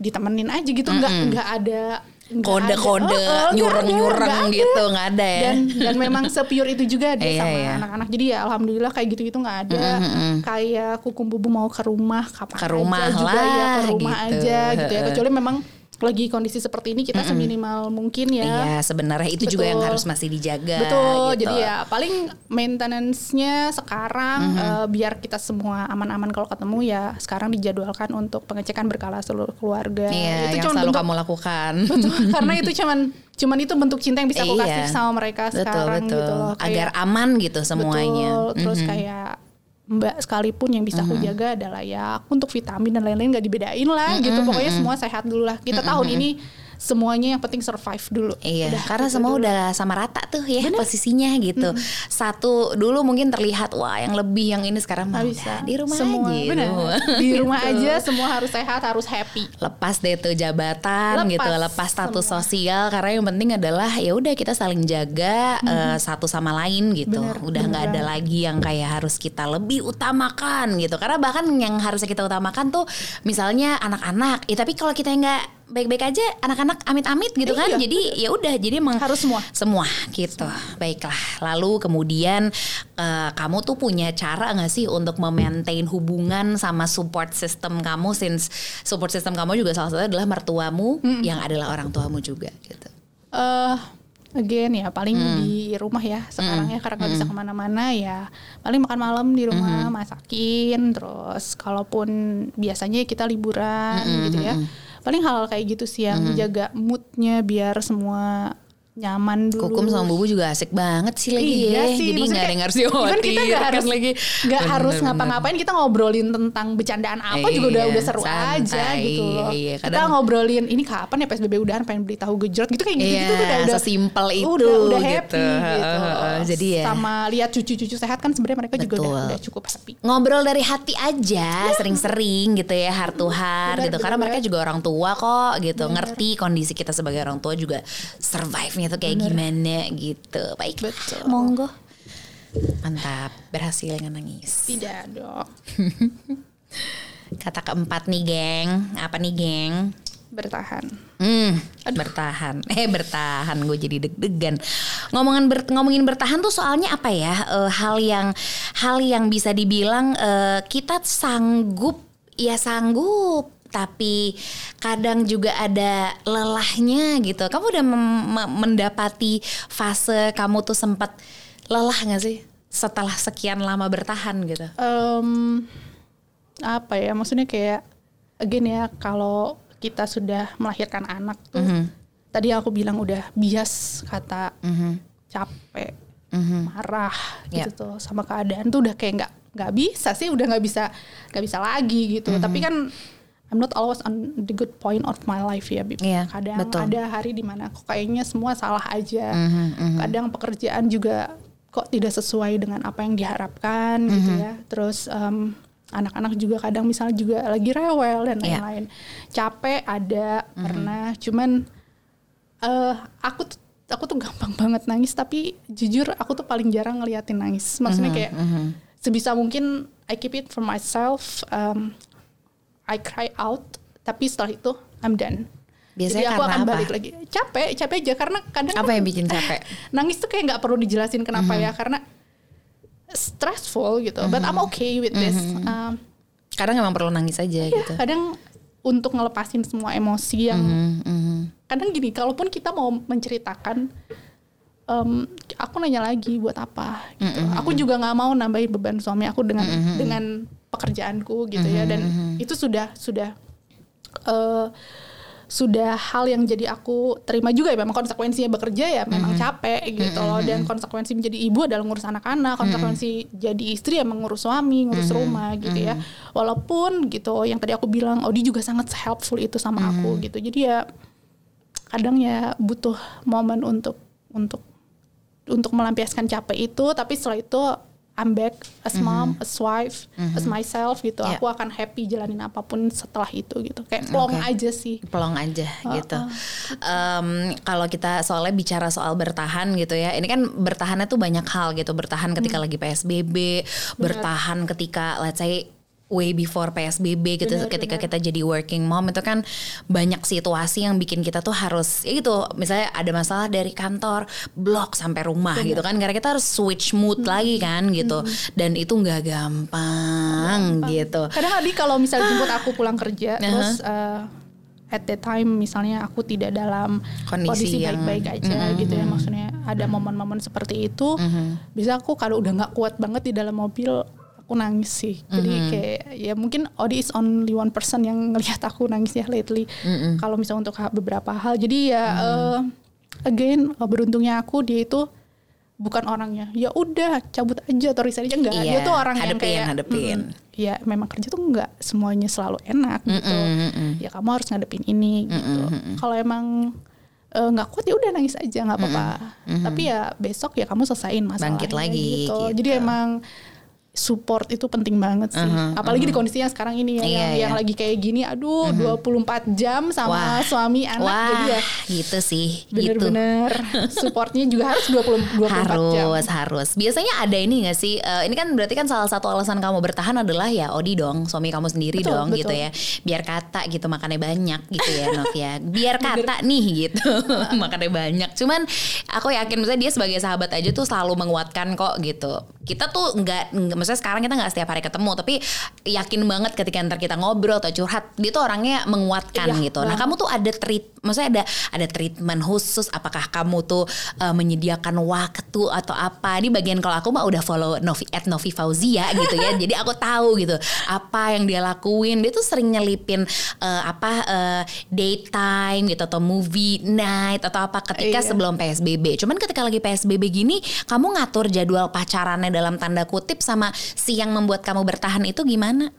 ditemenin aja gitu, nggak nggak ada nggak Kode-kode, ada. Oh, oh, ada, nyureng-nyureng ada. gitu, nggak ada ya? Dan dan memang sepure itu juga dia Iya, sama iya. anak-anak. Jadi ya alhamdulillah kayak gitu itu nggak ada. Kayak kukum bubu mau ke rumah kapan Ke rumah aja juga ya lah, ke rumah gitu. aja gitu ya. Kecuali memang lagi kondisi seperti ini kita seminimal mungkin ya. Iya, sebenarnya itu juga yang Betul. harus masih dijaga. Betul. gitu. Jadi ya paling maintenance-nya sekarang eh, biar kita semua aman-aman kalau ketemu ya sekarang dijadwalkan untuk pengecekan berkala seluruh keluarga. Iya, yang cuman selalu bentuk- kamu lakukan. Betul, karena itu cuman cuman itu bentuk cinta yang bisa aku Iya. kasih sama mereka betul, sekarang betul. gitu loh. Agar aman gitu semuanya. Betul. Terus Mhm. kayak Mbak sekalipun yang bisa aku jaga adalah ya aku untuk vitamin dan lain-lain nggak dibedain lah gitu. Pokoknya semua sehat dulu lah. Kita tahun ini semuanya yang penting survive dulu. Iya, Udah, karena gitu semua dulu. udah sama rata tuh ya posisinya gitu. Satu dulu mungkin terlihat wah yang lebih yang ini sekarang mah bisa di rumah semua, aja. benar. semua. Di rumah Gitu. aja semua harus sehat, harus happy. lepas deh tuh jabatan Lepas gitu lepas status semua. sosial karena yang penting adalah ya udah kita saling jaga eh, satu sama lain gitu Bener, udah nggak bener ada lagi yang kayak harus kita lebih utamakan gitu karena bahkan yang harusnya kita utamakan tuh misalnya anak-anak ya tapi kalau kita nggak baik-baik aja anak-anak amit-amit gitu kan. Iya, jadi ya udah jadi emang Harus semua. semua gitu. Baiklah. Lalu kemudian eh, kamu tuh punya cara nggak sih untuk memaintain hubungan sama support system kamu? Since support system kamu juga salah satunya adalah mertuamu yang adalah orang tuamu juga gitu. Eh again ya paling di rumah ya sekarang ya karena nggak bisa ke mana-mana ya. Paling makan malam di rumah masakin terus kalaupun biasanya kita liburan gitu ya paling hal kayak gitu sih yang jaga moodnya biar semua nyaman dulu Kukum sama Bubu juga asik banget sih lagi Iya ya. sih, Jadi nggak ada yang harus dikhawatir kita nggak kan harus lagi. nggak Bener, harus ngapa-ngapain kita ngobrolin tentang bercandaan apa juga udah Iya, udah seru aja santai, gitu loh iya, kita kadang- ngobrolin ini kapan ya PSBB udahan pengen beli tahu gejrot gitu kayak gitu Iya, gitu udah udah sesimpel itu udah udah gitu. happy gitu Heeh, jadi ya. sama lihat cucu-cucu sehat kan sebenarnya mereka juga udah, Betul. udah cukup happy ngobrol dari hati aja sering-sering gitu ya heart to heart Benar, gitu karena benar. mereka juga orang tua kok gitu ngerti kondisi kita sebagai orang tua juga survive-nya tuh kayak gimana gitu. Baik. Betul. monggo. Mantap. Berhasil nangis. Tidak dong kata keempat nih geng. Apa nih geng? Bertahan. Hmm, bertahan. Eh bertahan, gue jadi deg-degan. Ngomongin ber, ngomongin bertahan tuh soalnya apa ya? Eh, hal yang hal yang bisa dibilang eh, kita sanggup, ya sanggup, tapi kadang juga ada lelahnya gitu. Kamu udah mendapati fase kamu tuh sempat lelah gak sih setelah sekian lama bertahan gitu? Em, apa ya maksudnya kayak again ya kalau kita sudah melahirkan anak tuh Mhm. tadi aku bilang udah bias kata capek marah Ya. gitu tuh sama keadaan tuh udah kayak nggak nggak bisa sih udah nggak bisa nggak bisa lagi gitu Mhm. tapi kan I'm not always on the good point of my life ya Bib. Iya, kadang betul. ada hari di mana kok kayaknya semua salah aja Mhm, kadang pekerjaan juga kok tidak sesuai dengan apa yang diharapkan gitu Mhm. ya terus em, anak-anak juga kadang misalnya juga lagi rewel dan Iya. lain-lain capek ada Mhm. pernah cuman eh aku tuh aku tuh gampang banget nangis tapi jujur aku tuh paling jarang ngeliatin nangis maksudnya Mhm, kayak sebisa mungkin I keep it for myself um, I cry out tapi setelah itu I'm done Biasanya jadi aku akan apa? balik lagi capek capek aja karena kadang Apa kan yang bikin capek? nangis tuh kayak nggak perlu dijelasin kenapa Mhm. ya karena stressful gitu but I'm okay with this Mhm. Um, Kadang emang perlu nangis aja ya, gitu. kadang untuk ngelepasin semua emosi yang Mhm, mhm. kadang gini kalaupun kita mau menceritakan em, aku nanya lagi buat apa gitu aku juga nggak mau nambahin beban suami aku dengan dengan pekerjaanku gitu ya. Dan itu sudah sudah eh, sudah hal yang jadi aku terima juga ya. Memang konsekuensinya bekerja ya memang capek gitu loh. Dan konsekuensi menjadi ibu adalah ngurus anak-anak. Konsekuensi jadi istri ya mengurus suami ngurus rumah gitu ya. Walaupun gitu yang tadi aku bilang Odi juga sangat helpful itu sama aku gitu. Jadi ya kadang ya butuh momen untuk untuk untuk melampiaskan capek itu. Tapi setelah itu I'm back as mom, as wife, as myself gitu. Yeah. Aku akan happy jalanin apa pun setelah itu gitu. Kayak plong Oke. aja sih. pelong aja gitu. Em, kalau kita soalnya bicara soal bertahan gitu ya, ini kan bertahannya tuh banyak hal gitu. Bertahan ketika Hmm. lagi PSBB, bertahan ketika let's say way before PSBB gitu. Benar, ketika benar. kita jadi working mom itu kan banyak situasi yang bikin kita tuh harus ya gitu. Misalnya ada masalah dari kantor, blok sampai rumah gitu kan. Karena kita harus switch mood Hmm. lagi kan gitu. Dan itu nggak gampang, gitu. Kadang Adi kalau misalnya jemput aku pulang kerja Uh-huh. terus eh, at that time misalnya aku tidak dalam Kondisi baik-baik aja gitu ya maksudnya ada momen-momen seperti itu bisa aku kalau udah nggak kuat banget di dalam mobil aku nangis sih. Jadi kayak ya mungkin Odi is only one person yang ngelihat aku nangis ya lately kalau misalnya untuk beberapa hal. Jadi ya eh, again eh, beruntungnya aku dia itu bukan orangnya. Ya udah cabut aja atau resign aja. Enggak dia Iya, tuh orang yang hadepin, kayak hadepin. "Mm-mm, ya memang kerja tuh nggak semuanya selalu enak gitu. ya kamu harus ngadepin ini gitu. kalau emang eh, nggak kuat ya udah nangis aja nggak apa-apa. Tapi ya besok ya kamu selesaiin masalahnya Bangkit lagi, gitu. gitu. jadi emang support itu penting banget sih apalagi di kondisi yang sekarang ini ya Iya, yang, yang iya. lagi kayak gini aduh 24 jam sama suami anak Wah, jadi ya gitu sih, gitu. bener-bener supportnya juga harus 20 24 jam Harus, harus. Biasanya ada ini gak sih? eh, ini kan berarti kan salah satu alasan kamu bertahan adalah ya Odi dong, suami kamu sendiri Betul, dong betul. gitu ya. Biar kata gitu makannya banyak gitu ya Nok ya. Biar kata nih gitu makannya banyak. Cuman aku yakin misalnya dia sebagai sahabat aja tuh selalu menguatkan kok gitu. Kita tuh nggak- maksudnya sekarang kita nggak setiap hari ketemu tapi yakin banget ketika ntar kita ngobrol atau curhat dia tuh orangnya menguatkan Iya, gitu. Nah kamu tuh ada treat maksudnya ada ada treatment khusus apakah kamu tuh uh, menyediakan waktu atau apa? Di bagian kalau aku mah udah follow Novi at Novi Fauzia gitu ya jadi aku tahu gitu apa yang dia lakuin. Dia tuh sering nyelipin uh, apa uh, daytime gitu atau movie night atau apa ketika Iya. sebelum PSBB cuman ketika lagi PSBB gini kamu ngatur jadwal pacarannya dalam tanda kutip sama si yang membuat kamu bertahan itu gimana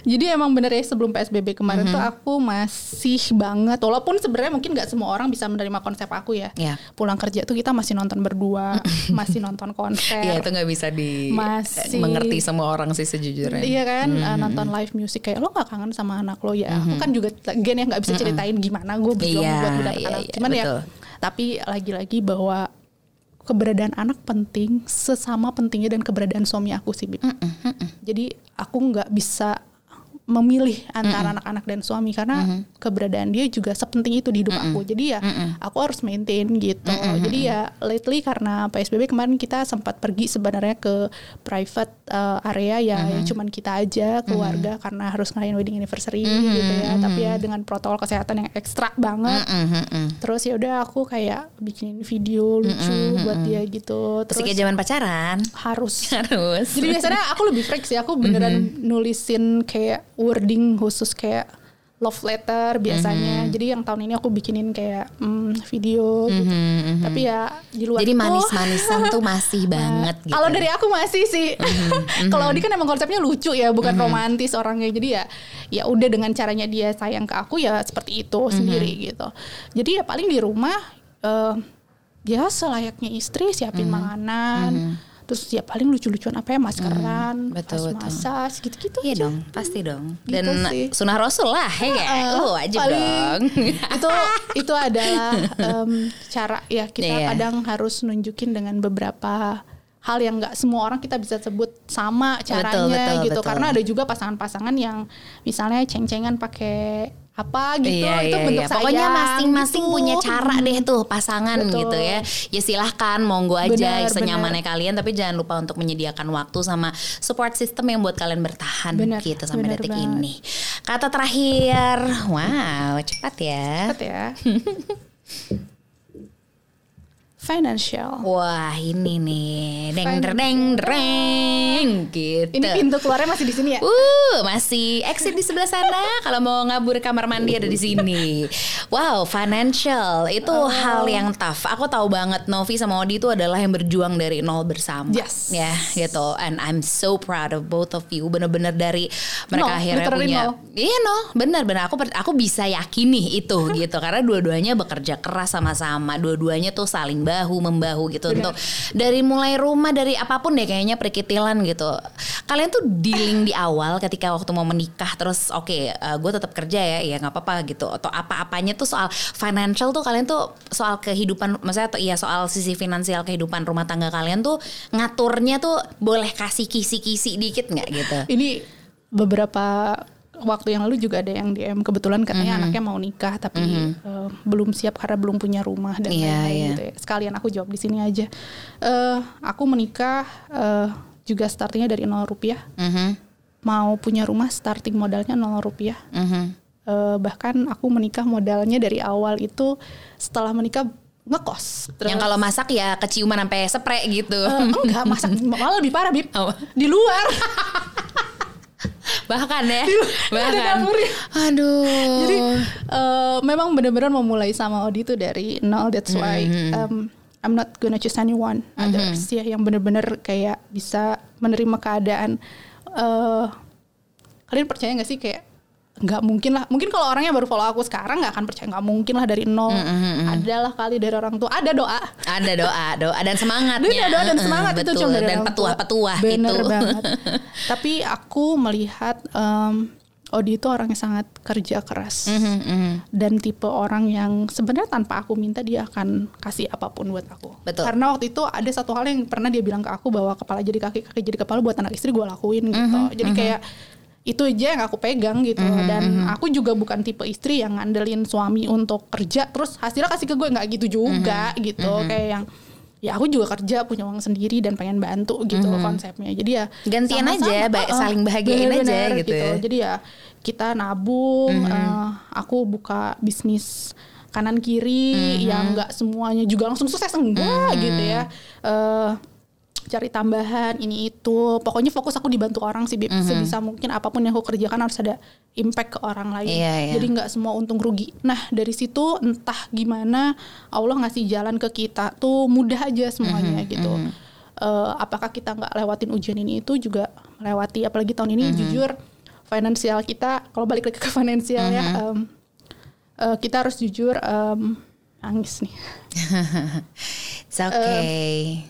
Jadi emang bener ya sebelum PSBB kemarin Mhm. tuh aku masih banget walaupun sebenarnya mungkin nggak semua orang bisa menerima konsep aku ya. Iya. Pulang kerja tuh kita masih nonton berdua, masih nonton konser. Iya itu nggak bisa di Masih- mengerti semua orang sih sejujurnya. Iya kan Mhm. uh, nonton live music kayak lo gak kangen sama anak lo ya aku kan juga gen ya nggak bisa ceritain gimana gue berjuang Iya, buat mendapatkan iya, anak iya, cuman ya betul. tapi lagi-lagi bahwa keberadaan anak penting sesama pentingnya dan keberadaan suami aku sih Bib. jadi aku nggak bisa memilih antara anak-anak dan suami karena keberadaan dia juga sepenting itu di hidup aku. Jadi ya aku harus maintain gitu. Jadi ya lately karena PSBB kemarin kita sempat pergi sebenarnya ke private uh, area ya yang cuman kita aja keluarga karena harus ngerayain wedding anniversary gitu ya. Tapi ya dengan protokol kesehatan yang ekstra banget. Terus ya udah aku kayak bikin video lucu buat dia gitu. Terus kayak zaman pacaran? Harus. Harus. jadi biasanya aku lebih freak sih. Aku beneran nulisin kayak wording khusus kayak love letter biasanya jadi yang tahun ini aku bikinin kayak mm, video gitu tapi ya di luar Jadi itu manis-manisan tuh masih banget gitu. kalau dari aku masih sih. Kalau dia kan emang konsepnya lucu ya, bukan romantis orangnya. Jadi ya ya udah dengan caranya dia sayang ke aku ya seperti itu sendiri gitu. Jadi ya paling di rumah eh, ya selayaknya istri siapin makanan. Terus ya paling lucu-lucuan apa ya maskeran, betul, pas massage gitu-gitu. Iya aja. dong, pasti dong. Gitu Dan sih. sunah rasul lah, ya Heeh, uh, wajib paling dong. itu itu adalah em, cara ya kita Iya. kadang harus nunjukin dengan beberapa hal yang nggak semua orang kita bisa sebut sama caranya betul, gitu betul. karena ada juga pasangan-pasangan yang misalnya ceng-cengan pakai apa gitu iya, itu iya, bentuk iya. Pokoknya masing-masing gitu. punya cara deh tuh pasangan Betul. gitu ya. Ya silahkan monggo aja Benar, senyamannya kalian tapi jangan lupa untuk menyediakan waktu sama support system yang buat kalian bertahan Benar, gitu sampai benar detik banget. ini. Kata terakhir, wow cepat ya. Cepet ya financial Wah ini nih, deng Fin- deng deng gitu. ini pintu keluarnya masih di sini ya Uh, masih exit di sebelah sana. Kalau mau ngabur kamar mandi ada di sini. Wow, financial itu Oh. hal yang tough. Aku tahu banget Novi sama Odi itu adalah yang berjuang dari nol bersama. Yes. Ya, gitu. And I'm so proud of both of you. Bener-bener dari mereka Nol, akhirnya punya. nol. Iya nol, benar-benar aku aku bisa yakini itu gitu karena dua-duanya bekerja keras sama-sama. Dua-duanya tuh saling bahu membahu gitu Benar. untuk dari mulai rumah dari apa pun deh kayaknya perkitilan gitu. Kalian tuh dealing di awal ketika waktu mau menikah terus oke gue tetap kerja ya ya nggak apa-apa gitu atau apa-apanya tuh soal financial tuh kalian tuh soal kehidupan maksudnya tuh iya soal sisi finansial kehidupan rumah tangga kalian tuh ngaturnya tuh boleh kasih kisi-kisi dikit nggak gitu. ini beberapa waktu yang lalu juga ada yang DM kebetulan katanya Mhm. anaknya mau nikah tapi eh, belum siap karena belum punya rumah dan Iya, lain-lain iya. gitu ya. Sekalian aku jawab di sini aja. Eh, aku menikah eh, juga startingnya dari nol rupiah. Mhm, Mau punya rumah starting modalnya nol rupiah. mhm. Eh, bahkan aku menikah modalnya dari awal itu setelah menikah ngekos. Terus- Yang kalau masak ya keciuman sampai spray gitu. Eh, enggak masak malah lebih parah bib Apa? di luar Bahkan ya. ada Bahkan. Aduh. Jadi eh, memang benar-benar memulai sama Odi itu dari nol. That's why um, I'm not gonna choose anyone others ya yang benar-benar kayak bisa menerima keadaan. eh kalian percaya nggak sih kayak nggak mungkin lah. Mungkin kalau orangnya baru follow aku sekarang nggak akan percaya nggak mungkin lah dari nol. Adalah kali dari orang tua. Ada doa. ada doa, doa dan semangatnya. Bener doa dan semangat itu betul. cuma dari dan orang tua. petuah-petuah Bener itu. banget. Tapi aku melihat em, Odi itu orang yang sangat kerja keras Mhm, mhm. dan tipe orang yang sebenarnya tanpa aku minta dia akan kasih apa pun buat aku. Betul. Karena waktu itu ada satu hal yang pernah dia bilang ke aku bahwa kepala jadi kaki, kaki jadi kepala buat anak istri gue lakuin gitu. Mhm, Jadi kayak itu aja yang aku pegang gitu. Dan aku juga bukan tipe istri yang ngandelin suami untuk kerja terus hasilnya kasih ke gue nggak gitu juga gitu. kayak yang ya aku juga kerja punya uang sendiri dan pengen bantu gitu Mhm. konsepnya. Jadi ya Gantian sama-sama, aja, ba- uh-uh, saling bahagiain aja bener-bener gitu ya. jadi ya kita nabung Mhm. eh, aku buka bisnis kanan kiri Mhm. yang nggak semuanya juga langsung sukses enggak gitu ya. Eh, cari tambahan ini itu. Pokoknya fokus aku dibantu orang sih Bib. sebisa mungkin apa pun yang aku kerjakan harus ada impact ke orang lain. Iya, iya. jadi nggak semua untung rugi. Nah dari situ entah gimana Allah ngasih jalan ke kita tuh mudah aja semuanya gitu. Eh, apakah kita nggak lewatin ujian ini itu juga melewati. Apalagi tahun ini jujur finansial kita kalau balik lagi ke finansial ya em, eh, kita harus jujur em, nangis nih. It's okay.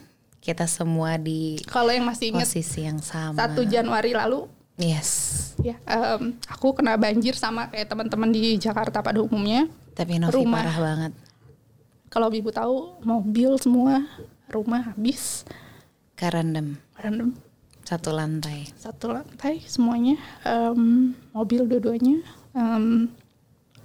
Kita semua di kalau yang masih ingat posisi yang sama. 1 Januari lalu Yes. ya em, aku kena banjir sama kayak teman-teman di Jakarta pada umumnya Tapi Novi Rumah. parah banget. kalau ibu tahu mobil semua rumah habis Karendem. random Satu lantai. satu lantai semuanya Em, mobil dua-duanya Em,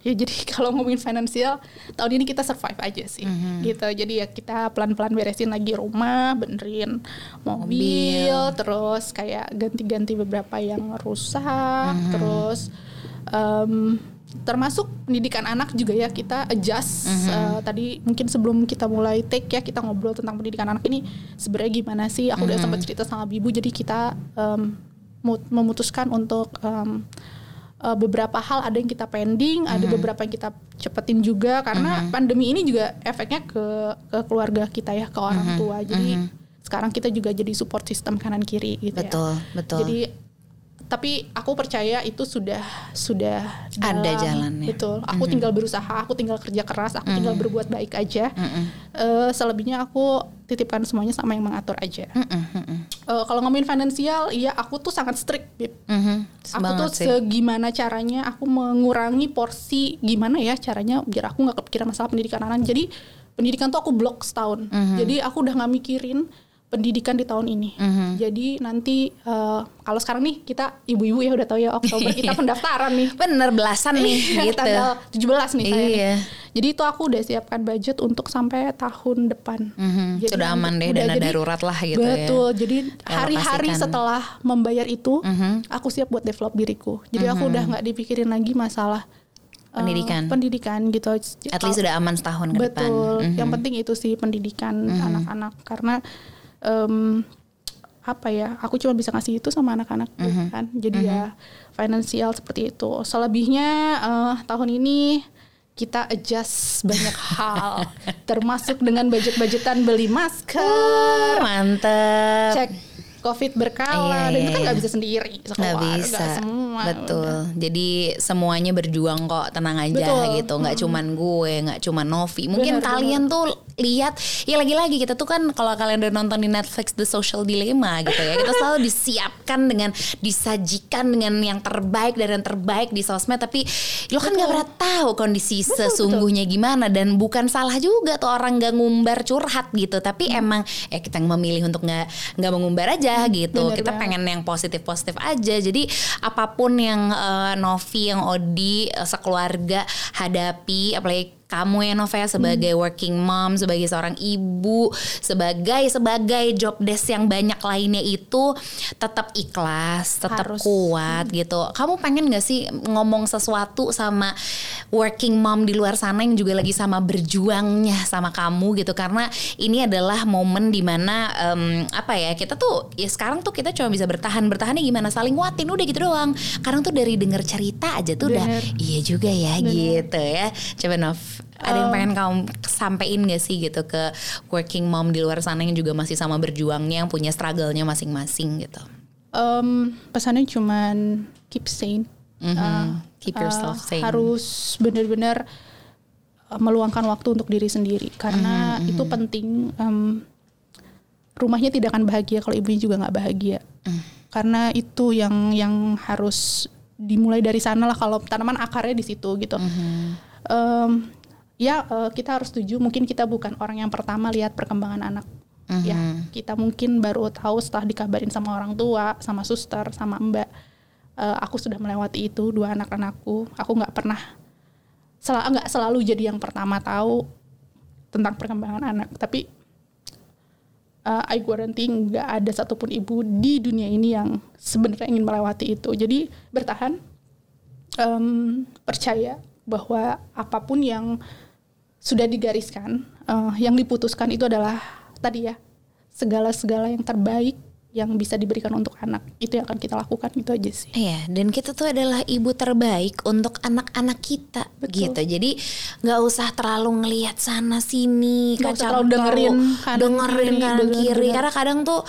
ya jadi kalau ngomongin finansial tahun ini kita survive aja sih. Gitu. Jadi ya kita pelan-pelan beresin lagi rumah benerin mobil, terus kayak ganti-ganti beberapa yang rusak terus em, termasuk pendidikan anak juga ya kita adjust. Eh, tadi mungkin sebelum kita mulai take ya kita ngobrol tentang pendidikan anak ini sebenarnya gimana sih? Aku udah sempat cerita sama ibu jadi kita mut- memutuskan untuk em, eh, beberapa hal ada yang kita pending ada beberapa yang kita cepetin juga karena pandemi ini juga efeknya ke ke keluarga kita ya ke orang tua. Jadi sekarang kita juga jadi support system kanan kiri gitu ya. Betul, betul. jadi tapi aku percaya itu sudah sudah Ada dalam- jalannya. Betul. Aku tinggal berusaha, aku tinggal kerja keras, aku tinggal berbuat baik aja. Eh, selebihnya aku titipkan semuanya sama yang mengatur aja. Eh, kalau ngomongin finansial, iya aku tuh sangat strict, Bib. Mhm. Aku Banget tuh sih. segimana caranya aku mengurangi porsi gimana ya caranya biar aku nggak kepikiran masalah pendidikan anak. Jadi pendidikan tuh aku blok setahun. Mhm. Jadi aku udah nggak mikirin pendidikan di tahun ini. Mhm. Jadi nanti eh, kalau sekarang nih kita ibu-ibu ya udah tahu ya Oktober kita pendaftaran nih. Bener belasan nih gitu. Tanggal 17 nih saya nih. Iya. Jadi itu aku udah siapkan budget untuk sampai tahun depan. Mhm. Jadi Sudah aman deh udah dana jadi- darurat lah gitu ya. Betul. Jadi hari-hari setelah membayar itu, Mhm. aku siap buat develop diriku. Jadi aku udah nggak dipikirin lagi masalah eh, Pendidikan. pendidikan gitu. At least sudah aman setahun ke depan. Betul. Mhm. Yang penting itu sih pendidikan anak-anak karena em, apa ya? Aku cuma bisa ngasih itu sama anak-anak Mhm. kan. Jadi ya finansial seperti itu. Selebihnya eh, tahun ini kita adjust banyak hal, termasuk dengan budget-budgetan beli masker, Mantep. cek COVID berkala, Iya, dan itu kan iya, nggak iya. bisa sendiri, nggak bisa semua. betul udah. jadi semuanya berjuang kok tenang aja Betul. gitu nggak cuman gue nggak cuman Novi mungkin Benar, kalian tuh lihat. Ya lagi-lagi kita tuh kan kalau kalian udah nonton di Netflix The Social Dilemma gitu ya kita selalu disiapkan dengan disajikan dengan yang terbaik dan yang terbaik di sosmed. Tapi lo kan nggak pernah tahu kondisi sesungguhnya gimana. Dan bukan salah juga tuh orang nggak ngumbar curhat gitu. Tapi Hmm. emang ya kita yang memilih untuk nggak nggak mengumbar aja gitu. benar kita banget. pengen yang positif positif aja. Jadi apa pun yang eh, Novi yang Odi eh, sekeluarga hadapi apalagi kamu ya Nova ya sebagai Hmm. working mom sebagai seorang ibu sebagai sebagai job desk yang banyak lainnya itu tetap ikhlas tetap Harus. kuat gitu. Kamu pengen gak sih ngomong sesuatu sama working mom di luar sana yang juga lagi sama berjuangnya sama kamu gitu? Karena ini adalah momen di mana em, apa ya kita tuh ya sekarang tuh kita cuma bisa bertahan. Bertahannya gimana? Saling nguatin udah gitu doang. Kadang tuh dari denger cerita aja tuh udah Bener. iya juga ya gitu ya. Coba Nov ada yang pengen kamu sampein gak sih gitu ke working mom di luar sana yang juga masih sama berjuangnya yang punya struggle-nya masing-masing gitu Em, pesannya cuman keep sane. Mhm. Uh, Keep yourself uh, sane. Harus benar-benar uh, meluangkan waktu untuk diri sendiri karena Mhm, itu penting. Em, rumahnya tidak akan bahagia kalau ibunya juga nggak bahagia. Mm. Karena itu yang yang harus dimulai dari sana lah kalau tanaman akarnya di situ gitu. Mhm. Em, ya eh, kita harus setuju mungkin kita bukan orang yang pertama lihat perkembangan anak ya Mhm. kita mungkin baru tahu setelah dikabarin sama orang tua sama suster sama mbak Eh, aku sudah melewati itu dua anak anakku aku nggak pernah sel nggak selalu jadi yang pertama tahu tentang perkembangan anak tapi uh, I guarantee nggak ada satupun ibu di dunia ini yang sebenarnya ingin melewati itu. Jadi bertahan, um, percaya bahwa apa pun yang sudah digariskan, uh, yang diputuskan itu adalah tadi ya segala-segala yang terbaik yang bisa diberikan untuk anak itu yang akan kita lakukan itu aja sih. Iya dan kita tuh adalah ibu terbaik untuk anak-anak kita Betul. gitu. Jadi nggak usah terlalu ngelihat sana sini, gak usah terlalu dengerin kanan dengerin kiri, kanan kiri. Bener. Karena kadang tuh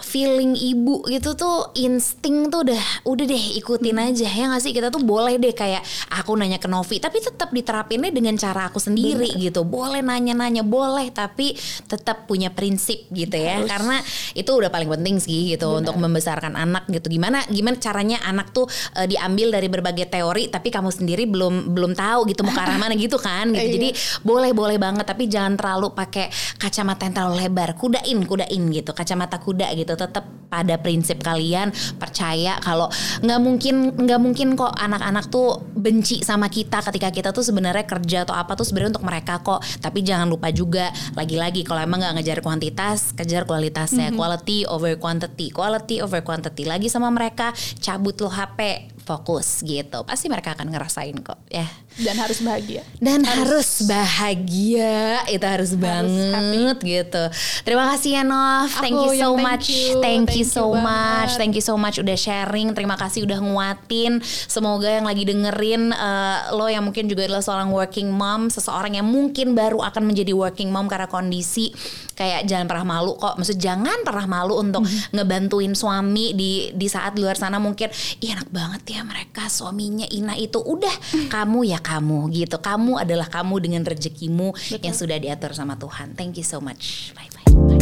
feeling ibu gitu tuh insting tuh udah udah deh ikutin hmm. aja ya nggak sih kita tuh boleh deh kayak aku nanya ke Novi tapi tetap diterapinnya dengan cara aku sendiri Bener. gitu. Boleh nanya-nanya boleh tapi tetap punya prinsip gitu ya. Harus. Karena itu udah paling penting sih lagi gitu Benar. untuk membesarkan anak gitu. Gimana gimana caranya anak tuh uh, diambil dari berbagai teori tapi kamu sendiri belum belum tahu gitu mau ke arah mana gitu kan gitu. Jadi iya. boleh boleh banget tapi jangan terlalu pakai kacamata yang terlalu lebar. Kudain kudain gitu. Kacamata kuda gitu. Tetap pada prinsip kalian percaya kalau nggak mungkin nggak mungkin kok anak-anak tuh benci sama kita ketika kita tuh sebenarnya kerja atau apa tuh sebenarnya untuk mereka kok. Tapi jangan lupa juga lagi-lagi kalau emang nggak ngejar kuantitas, kejar kualitasnya. Mm -hmm. Quality over quantity quantity, quality over quantity lagi sama mereka, cabut lo HP, fokus gitu. Pasti mereka akan ngerasain kok ya. Dan harus bahagia. Dan harus, harus bahagia. Itu harus, harus banget happy. gitu. Terima kasih ya Nov. Thank you so thank much. You. Thank, you so you much. Thank you so much udah sharing. Terima kasih udah nguatin. Semoga yang lagi dengerin uh, lo yang mungkin juga adalah seorang working mom, seseorang yang mungkin baru akan menjadi working mom karena kondisi kayak jangan pernah malu kok. Maksud jangan pernah malu untuk mm -hmm. ngebantuin suami di di saat luar sana mungkin Ih, enak banget ya ya mereka suaminya Ina itu udah kamu ya kamu gitu. Kamu adalah kamu dengan rezekimu Betul. yang sudah diatur sama Tuhan. Thank you so much. Bye